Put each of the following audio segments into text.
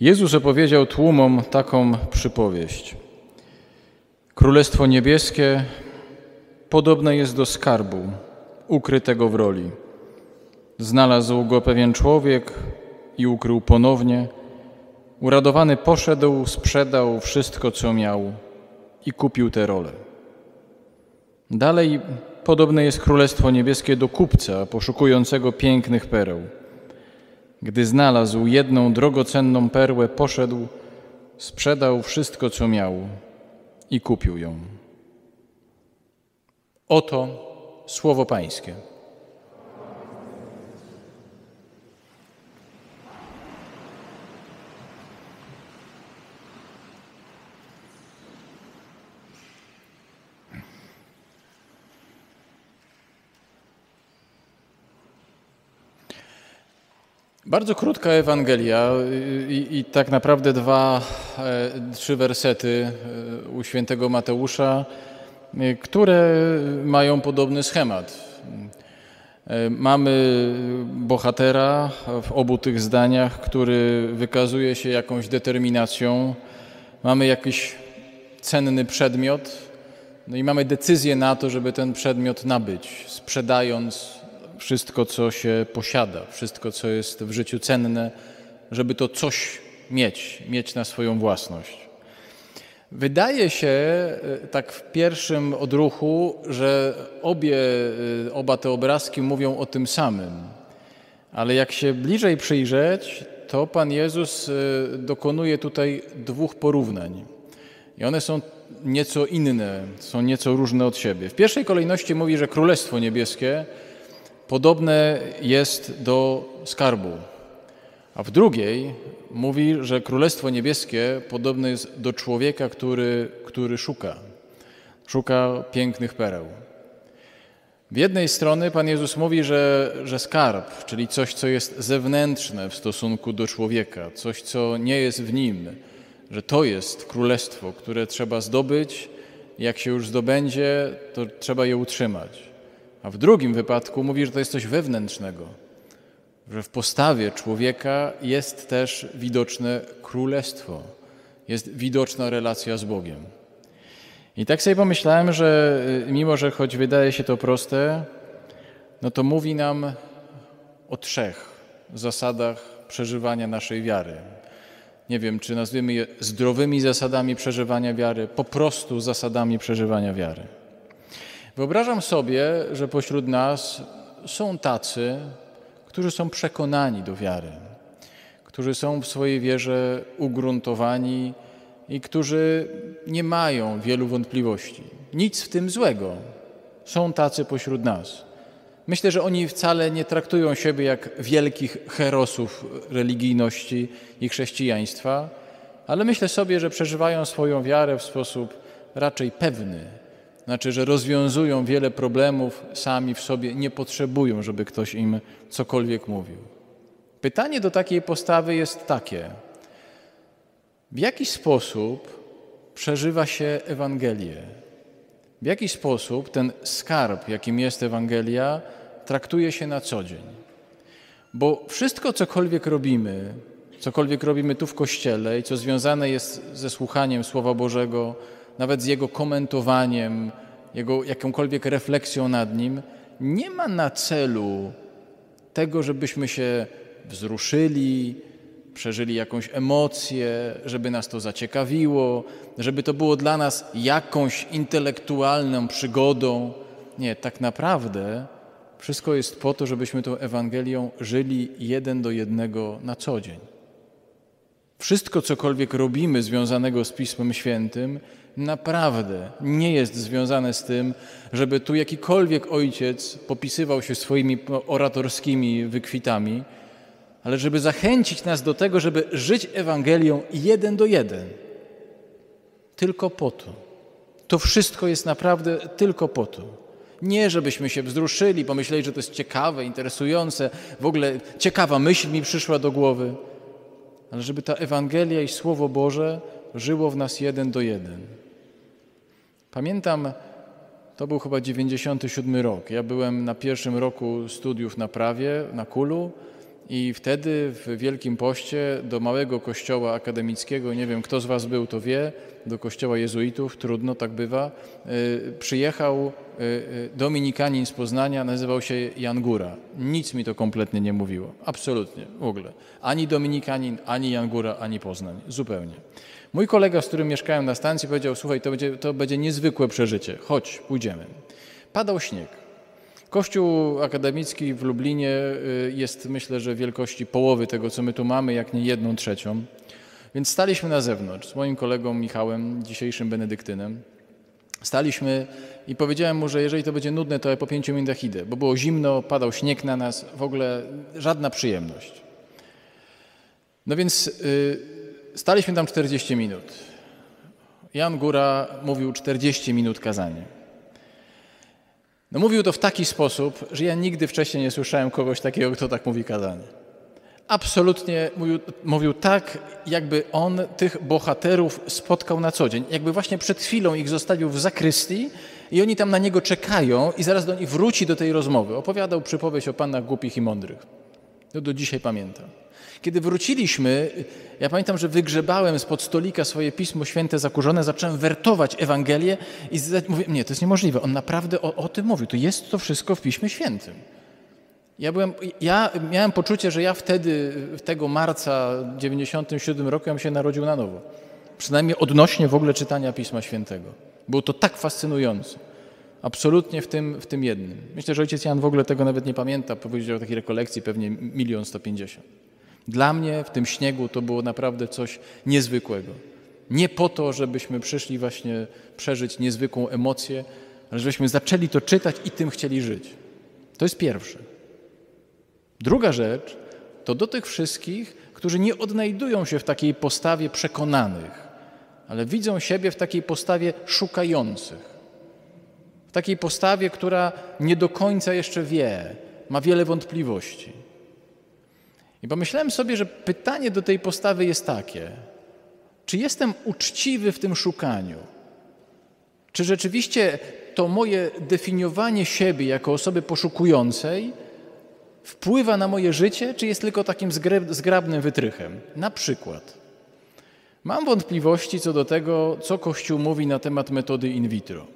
Jezus opowiedział tłumom taką przypowieść. Królestwo niebieskie podobne jest do skarbu ukrytego w roli. Znalazł go pewien człowiek i ukrył ponownie. Uradowany poszedł, sprzedał wszystko, co miał i kupił tę rolę. Dalej podobne jest Królestwo Niebieskie do kupca poszukującego pięknych pereł. Gdy znalazł jedną drogocenną perłę, poszedł, sprzedał wszystko, co miał i kupił ją. Oto słowo Pańskie. Bardzo krótka Ewangelia i, i, tak naprawdę dwa, e, trzy wersety e, u świętego Mateusza, e, które mają podobny schemat. Mamy bohatera w obu tych zdaniach, który wykazuje się jakąś determinacją. Mamy jakiś cenny przedmiot, no i mamy decyzję na to, żeby ten przedmiot nabyć, sprzedając wszystko, co się posiada, wszystko, co jest w życiu cenne, żeby to coś mieć, mieć na swoją własność. Wydaje się e, tak w pierwszym odruchu, że obie, e, oba te obrazki mówią o tym samym. Ale jak się bliżej przyjrzeć, to Pan Jezus e, dokonuje tutaj dwóch porównań. I one są nieco inne, są nieco różne od siebie. W pierwszej kolejności mówi, że Królestwo Niebieskie podobne jest do skarbu. A w drugiej mówi, że Królestwo Niebieskie podobne jest do człowieka, który, który szuka, szuka pięknych pereł. W jednej strony Pan Jezus mówi, że, że skarb, czyli coś, co jest zewnętrzne w stosunku do człowieka, coś, co nie jest w nim, że to jest królestwo, które trzeba zdobyć, jak się już zdobędzie, to trzeba je utrzymać. A w drugim wypadku mówi, że to jest coś wewnętrznego, że w postawie człowieka jest też widoczne królestwo, jest widoczna relacja z Bogiem. I tak sobie pomyślałem, że y, mimo, że choć wydaje się to proste, no to mówi nam o trzech zasadach przeżywania naszej wiary. Nie wiem, czy nazwiemy je zdrowymi zasadami przeżywania wiary, po prostu zasadami przeżywania wiary. Wyobrażam sobie, że pośród nas są tacy, którzy są przekonani do wiary, którzy są w swojej wierze ugruntowani i którzy nie mają wielu wątpliwości. Nic w tym złego. Są tacy pośród nas. Myślę, że oni wcale nie traktują siebie jak wielkich herosów religijności i chrześcijaństwa, ale myślę sobie, że przeżywają swoją wiarę w sposób raczej pewny, znaczy, że rozwiązują wiele problemów sami w sobie, nie potrzebują, żeby ktoś im cokolwiek mówił. Pytanie do takiej postawy jest takie: w jaki sposób przeżywa się Ewangelię? W jaki sposób ten skarb, jakim jest Ewangelia, traktuje się na co dzień? Bo wszystko, cokolwiek robimy, cokolwiek robimy tu w kościele i co związane jest ze słuchaniem Słowa Bożego, nawet z jego komentowaniem, jego jakąkolwiek refleksją nad nim, nie ma na celu tego, żebyśmy się wzruszyli, przeżyli jakąś emocję, żeby nas to zaciekawiło, żeby to było dla nas jakąś intelektualną przygodą. Nie, tak naprawdę wszystko jest po to, żebyśmy tą Ewangelią żyli jeden do jednego na co dzień. Wszystko, cokolwiek robimy związanego z Pismem Świętym, naprawdę nie jest związane z tym, żeby tu jakikolwiek ojciec popisywał się swoimi oratorskimi wykwitami, ale żeby zachęcić nas do tego, żeby żyć Ewangelią jeden do jeden. Tylko po to. To wszystko jest naprawdę tylko po to. Nie, żebyśmy się wzruszyli, pomyśleli, że to jest ciekawe, interesujące, w ogóle ciekawa myśl mi przyszła do głowy, ale żeby ta Ewangelia i Słowo Boże żyło w nas jeden do jeden. Pamiętam, to był chyba 97 rok. Ja byłem na pierwszym roku studiów na prawie, na Kulu I wtedy w Wielkim Poście do małego kościoła akademickiego, nie wiem kto z Was był, to wie, do kościoła jezuitów, trudno, tak bywa, y, przyjechał y, y, dominikanin z Poznania, nazywał się Jan Góra. Nic mi to kompletnie nie mówiło, absolutnie, w ogóle. Ani dominikanin, ani Jan Góra, ani Poznań, zupełnie. Mój kolega, z którym mieszkałem na stacji, powiedział, słuchaj, to będzie, to będzie niezwykłe przeżycie, chodź, pójdziemy. Padał śnieg. Kościół akademicki w Lublinie jest, myślę, że wielkości połowy tego, co my tu mamy, jak nie jedną trzecią. Więc staliśmy na zewnątrz z moim kolegą Michałem, dzisiejszym benedyktynem. Staliśmy i powiedziałem mu, że jeżeli to będzie nudne, to ja po pięciu minutach idę, bo było zimno, padał śnieg na nas, w ogóle żadna przyjemność. No więc y, staliśmy tam 40 minut. Jan Góra mówił 40 minut kazanie. No mówił to w taki sposób, że ja nigdy wcześniej nie słyszałem kogoś takiego, kto tak mówi kazanie absolutnie mówił, mówił, tak, jakby on tych bohaterów spotkał na co dzień. Jakby właśnie przed chwilą ich zostawił w zakrystii i oni tam na niego czekają i zaraz do nich wróci do tej rozmowy. Opowiadał przypowieść o panach głupich i mądrych. To do dzisiaj pamiętam. Kiedy wróciliśmy, ja pamiętam, że wygrzebałem spod stolika swoje Pismo Święte zakurzone, zacząłem wertować Ewangelię i mówię, nie, to jest niemożliwe. On naprawdę o, o tym mówił. To jest to wszystko w Piśmie Świętym. Ja, byłem, ja miałem poczucie, że ja wtedy, tego marca 97 roku, ja bym się narodził na nowo. Przynajmniej odnośnie w ogóle czytania Pisma Świętego. Było to tak fascynujące. Absolutnie w tym, w tym jednym. Myślę, że ojciec Jan w ogóle tego nawet nie pamięta. Powiedział o takiej rekolekcji pewnie milion sto pięćdziesiąt. Dla mnie w tym śniegu to było naprawdę coś niezwykłego. Nie po to, żebyśmy przyszli właśnie przeżyć niezwykłą emocję, ale żebyśmy zaczęli to czytać i tym chcieli żyć. To jest pierwsze. Druga rzecz to do tych wszystkich, którzy nie odnajdują się w takiej postawie przekonanych, ale widzą siebie w takiej postawie szukających. Takiej postawie, która nie do końca jeszcze wie, ma wiele wątpliwości. I pomyślałem sobie, że pytanie do tej postawy jest takie: czy jestem uczciwy w tym szukaniu? Czy rzeczywiście to moje definiowanie siebie jako osoby poszukującej wpływa na moje życie, czy jest tylko takim zgrabnym wytrychem? Na przykład, mam wątpliwości co do tego, co Kościół mówi na temat metody in vitro.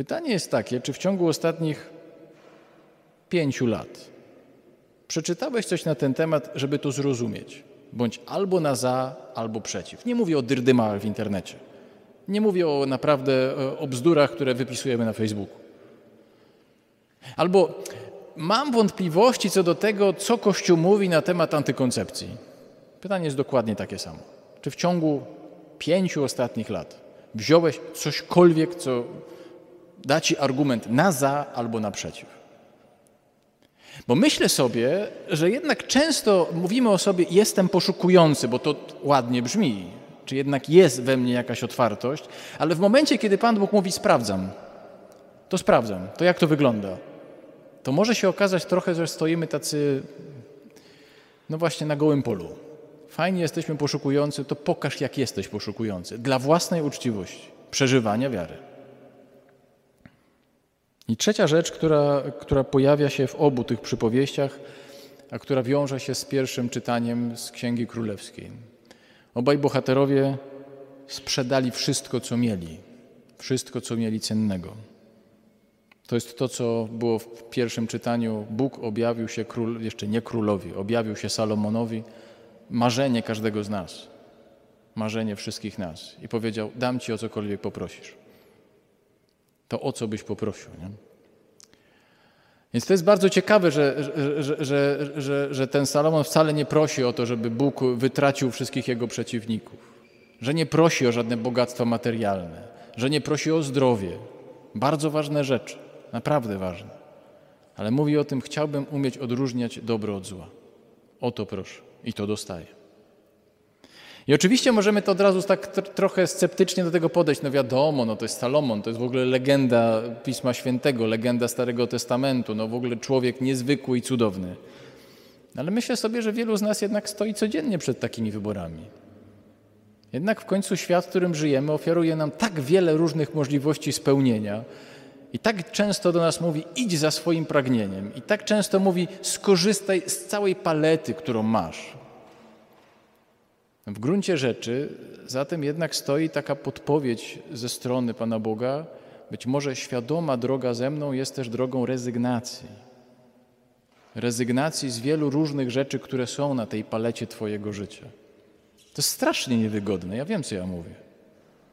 Pytanie jest takie, czy w ciągu ostatnich pięciu lat przeczytałeś coś na ten temat, żeby to zrozumieć? Bądź albo na za, albo przeciw. Nie mówię o dyrdymach w internecie. Nie mówię o naprawdę e, o bzdurach, które wypisujemy na Facebooku. Albo mam wątpliwości co do tego, co Kościół mówi na temat antykoncepcji. Pytanie jest dokładnie takie samo. Czy w ciągu pięciu ostatnich lat wziąłeś cośkolwiek, co da ci argument na za albo na przeciw? Bo myślę sobie, że jednak często mówimy o sobie jestem poszukujący, bo to ładnie brzmi, czy jednak jest we mnie jakaś otwartość, ale w momencie, kiedy Pan Bóg mówi sprawdzam, to sprawdzam, to jak to wygląda to może się okazać trochę, że stoimy tacy, no właśnie, na gołym polu. Fajnie jesteśmy poszukujący, to pokaż, jak jesteś poszukujący. Dla własnej uczciwości, przeżywania wiary. I trzecia rzecz, która, która pojawia się w obu tych przypowieściach, a która wiąże się z pierwszym czytaniem z Księgi Królewskiej. Obaj bohaterowie sprzedali wszystko, co mieli, wszystko, co mieli cennego. To jest to, co było w pierwszym czytaniu. Bóg objawił się król, jeszcze nie królowi, objawił się Salomonowi. Marzenie każdego z nas, marzenie wszystkich nas. I powiedział: Dam ci o cokolwiek poprosisz. To o co byś poprosił? Nie? Więc to jest bardzo ciekawe, że, że, że, że, ten Salomon wcale nie prosi o to, żeby Bóg wytracił wszystkich jego przeciwników, że nie prosi o żadne bogactwa materialne, że nie prosi o zdrowie. Bardzo ważne rzeczy. Naprawdę ważne. Ale mówi o tym, chciałbym umieć odróżniać dobro od zła. O to proszę. I to dostaję. I oczywiście możemy to od razu tak trochę sceptycznie do tego podejść. No wiadomo, no to jest Salomon, to jest w ogóle legenda Pisma Świętego, legenda Starego Testamentu, no w ogóle człowiek niezwykły i cudowny. Ale myślę sobie, że wielu z nas jednak stoi codziennie przed takimi wyborami. Jednak w końcu świat, w którym żyjemy, oferuje nam tak wiele różnych możliwości spełnienia, I tak często do nas mówi: idź za swoim pragnieniem. I tak często mówi: skorzystaj z całej palety, którą masz. W gruncie rzeczy za tym jednak stoi taka podpowiedź ze strony Pana Boga. Być może świadoma droga ze mną jest też drogą rezygnacji. Rezygnacji z wielu różnych rzeczy, które są na tej palecie Twojego życia. To jest strasznie niewygodne. Ja wiem, co ja mówię.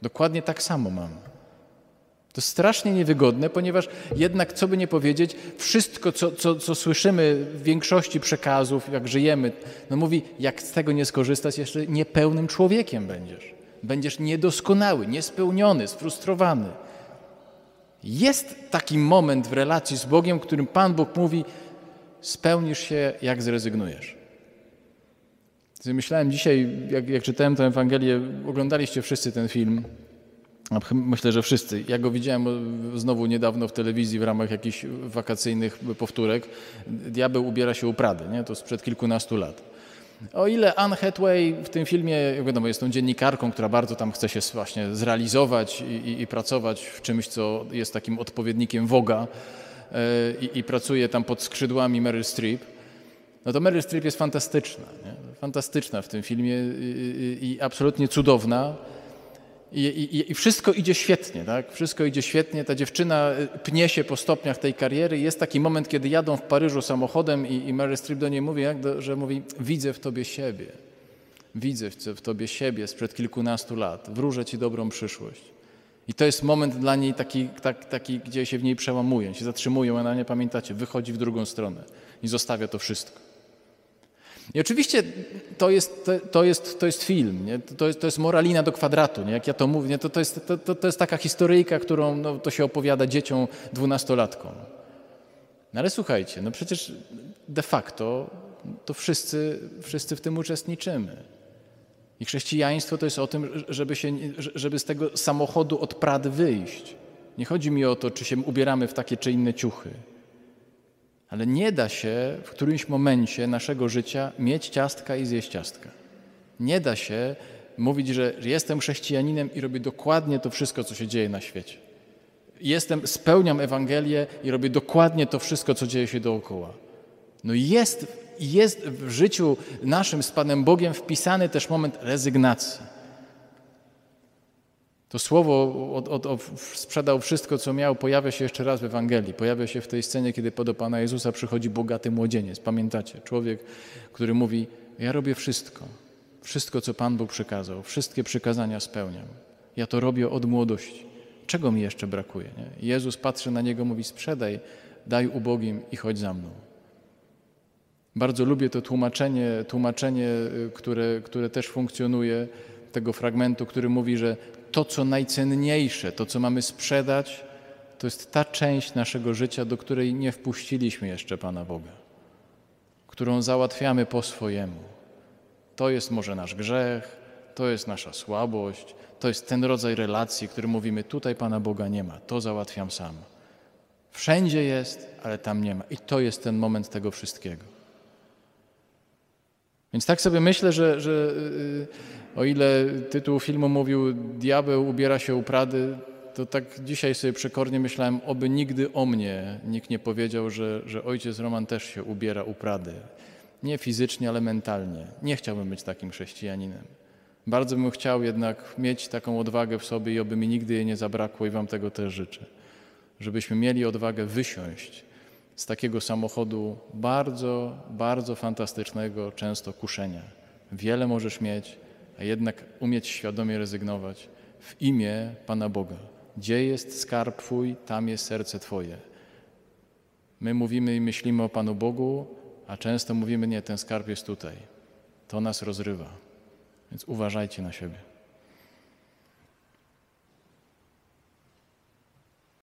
Dokładnie tak samo mam. To strasznie niewygodne, ponieważ jednak, co by nie powiedzieć, wszystko, co, co, co słyszymy w większości przekazów, jak żyjemy, no mówi, jak z tego nie skorzystać, jeszcze niepełnym człowiekiem będziesz. Będziesz niedoskonały, niespełniony, sfrustrowany. Jest taki moment w relacji z Bogiem, w którym Pan Bóg mówi, spełnisz się, jak zrezygnujesz. Myślałem dzisiaj, jak, jak czytałem tę Ewangelię, oglądaliście wszyscy ten film, Myślę, że wszyscy. Ja go widziałem znowu niedawno w telewizji w ramach jakichś wakacyjnych powtórek. Diabeł ubiera się u Prady, nie? to sprzed kilkunastu lat. O ile Anne Hathaway w tym filmie, jak wiadomo, jest tą dziennikarką, która bardzo tam chce się właśnie zrealizować i, i, i pracować w czymś, co jest takim odpowiednikiem Woga yy, i, pracuje tam pod skrzydłami Meryl Streep, no to Meryl Streep jest fantastyczna. Nie? Fantastyczna w tym filmie i absolutnie cudowna. I, i, I, wszystko idzie świetnie, tak? Wszystko idzie świetnie. Ta dziewczyna y, pnie się po stopniach tej kariery. Jest taki moment, kiedy jadą w Paryżu samochodem i, i Mary Streep do niej mówi, do, że mówi, widzę w tobie siebie. Widzę w tobie siebie sprzed kilkunastu lat. Wróżę ci dobrą przyszłość. I to jest moment dla niej taki, tak, taki gdzie się w niej przełamuje, się zatrzymuje, ona nie pamiętacie, wychodzi w drugą stronę i zostawia to wszystko. I oczywiście to jest, to, jest, to jest film, nie? To, jest, to jest moralina do kwadratu. Nie? Jak ja to mówię, nie? To, to, jest, to, to jest taka historyjka, którą no, to się opowiada dzieciom dwunastolatkom. No ale słuchajcie, no przecież de facto to wszyscy, wszyscy w tym uczestniczymy. I chrześcijaństwo to jest o tym, żeby, się, żeby z tego samochodu od Prad wyjść. Nie chodzi mi o to, czy się ubieramy w takie czy inne ciuchy. Ale nie da się w którymś momencie naszego życia mieć ciastka i zjeść ciastka. Nie da się mówić, że jestem chrześcijaninem i robię dokładnie to wszystko, co się dzieje na świecie. Jestem, spełniam Ewangelię i robię dokładnie to wszystko, co dzieje się dookoła. No jest, jest w życiu naszym z Panem Bogiem wpisany też moment rezygnacji. To słowo od, od, od, sprzedał wszystko, co miał, pojawia się jeszcze raz w Ewangelii. Pojawia się w tej scenie, kiedy do Pana Jezusa przychodzi bogaty młodzieniec. Pamiętacie? Człowiek, który mówi: Ja robię wszystko. Wszystko, co Pan Bóg przykazał. Wszystkie przykazania spełniam. Ja to robię od młodości. Czego mi jeszcze brakuje? Nie? Jezus patrzy na niego, mówi: Sprzedaj, daj ubogim i chodź za mną. Bardzo lubię to tłumaczenie, tłumaczenie y, które, które też funkcjonuje tego fragmentu, który mówi, że to, co najcenniejsze, to, co mamy sprzedać, to jest ta część naszego życia, do której nie wpuściliśmy jeszcze Pana Boga, którą załatwiamy po swojemu. To jest może nasz grzech, to jest nasza słabość, to jest ten rodzaj relacji, który mówimy: tutaj Pana Boga nie ma, to załatwiam sam. Wszędzie jest, ale tam nie ma. I to jest ten moment tego wszystkiego. Więc tak sobie myślę, że, że yy, o ile tytuł filmu mówił Diabeł ubiera się u Prady, to tak dzisiaj sobie przekornie myślałem, oby nigdy o mnie nikt nie powiedział, że, że ojciec Roman też się ubiera u Prady. Nie fizycznie, ale mentalnie. Nie chciałbym być takim chrześcijaninem. Bardzo bym chciał jednak mieć taką odwagę w sobie i oby mi nigdy jej nie zabrakło i Wam tego też życzę. Żebyśmy mieli odwagę wysiąść z takiego samochodu bardzo, bardzo fantastycznego, często kuszenia. Wiele możesz mieć, a jednak umieć świadomie rezygnować w imię Pana Boga. Gdzie jest skarb Twój, tam jest serce Twoje. My mówimy i myślimy o Panu Bogu, a często mówimy, nie, ten skarb jest tutaj. To nas rozrywa. Więc uważajcie na siebie.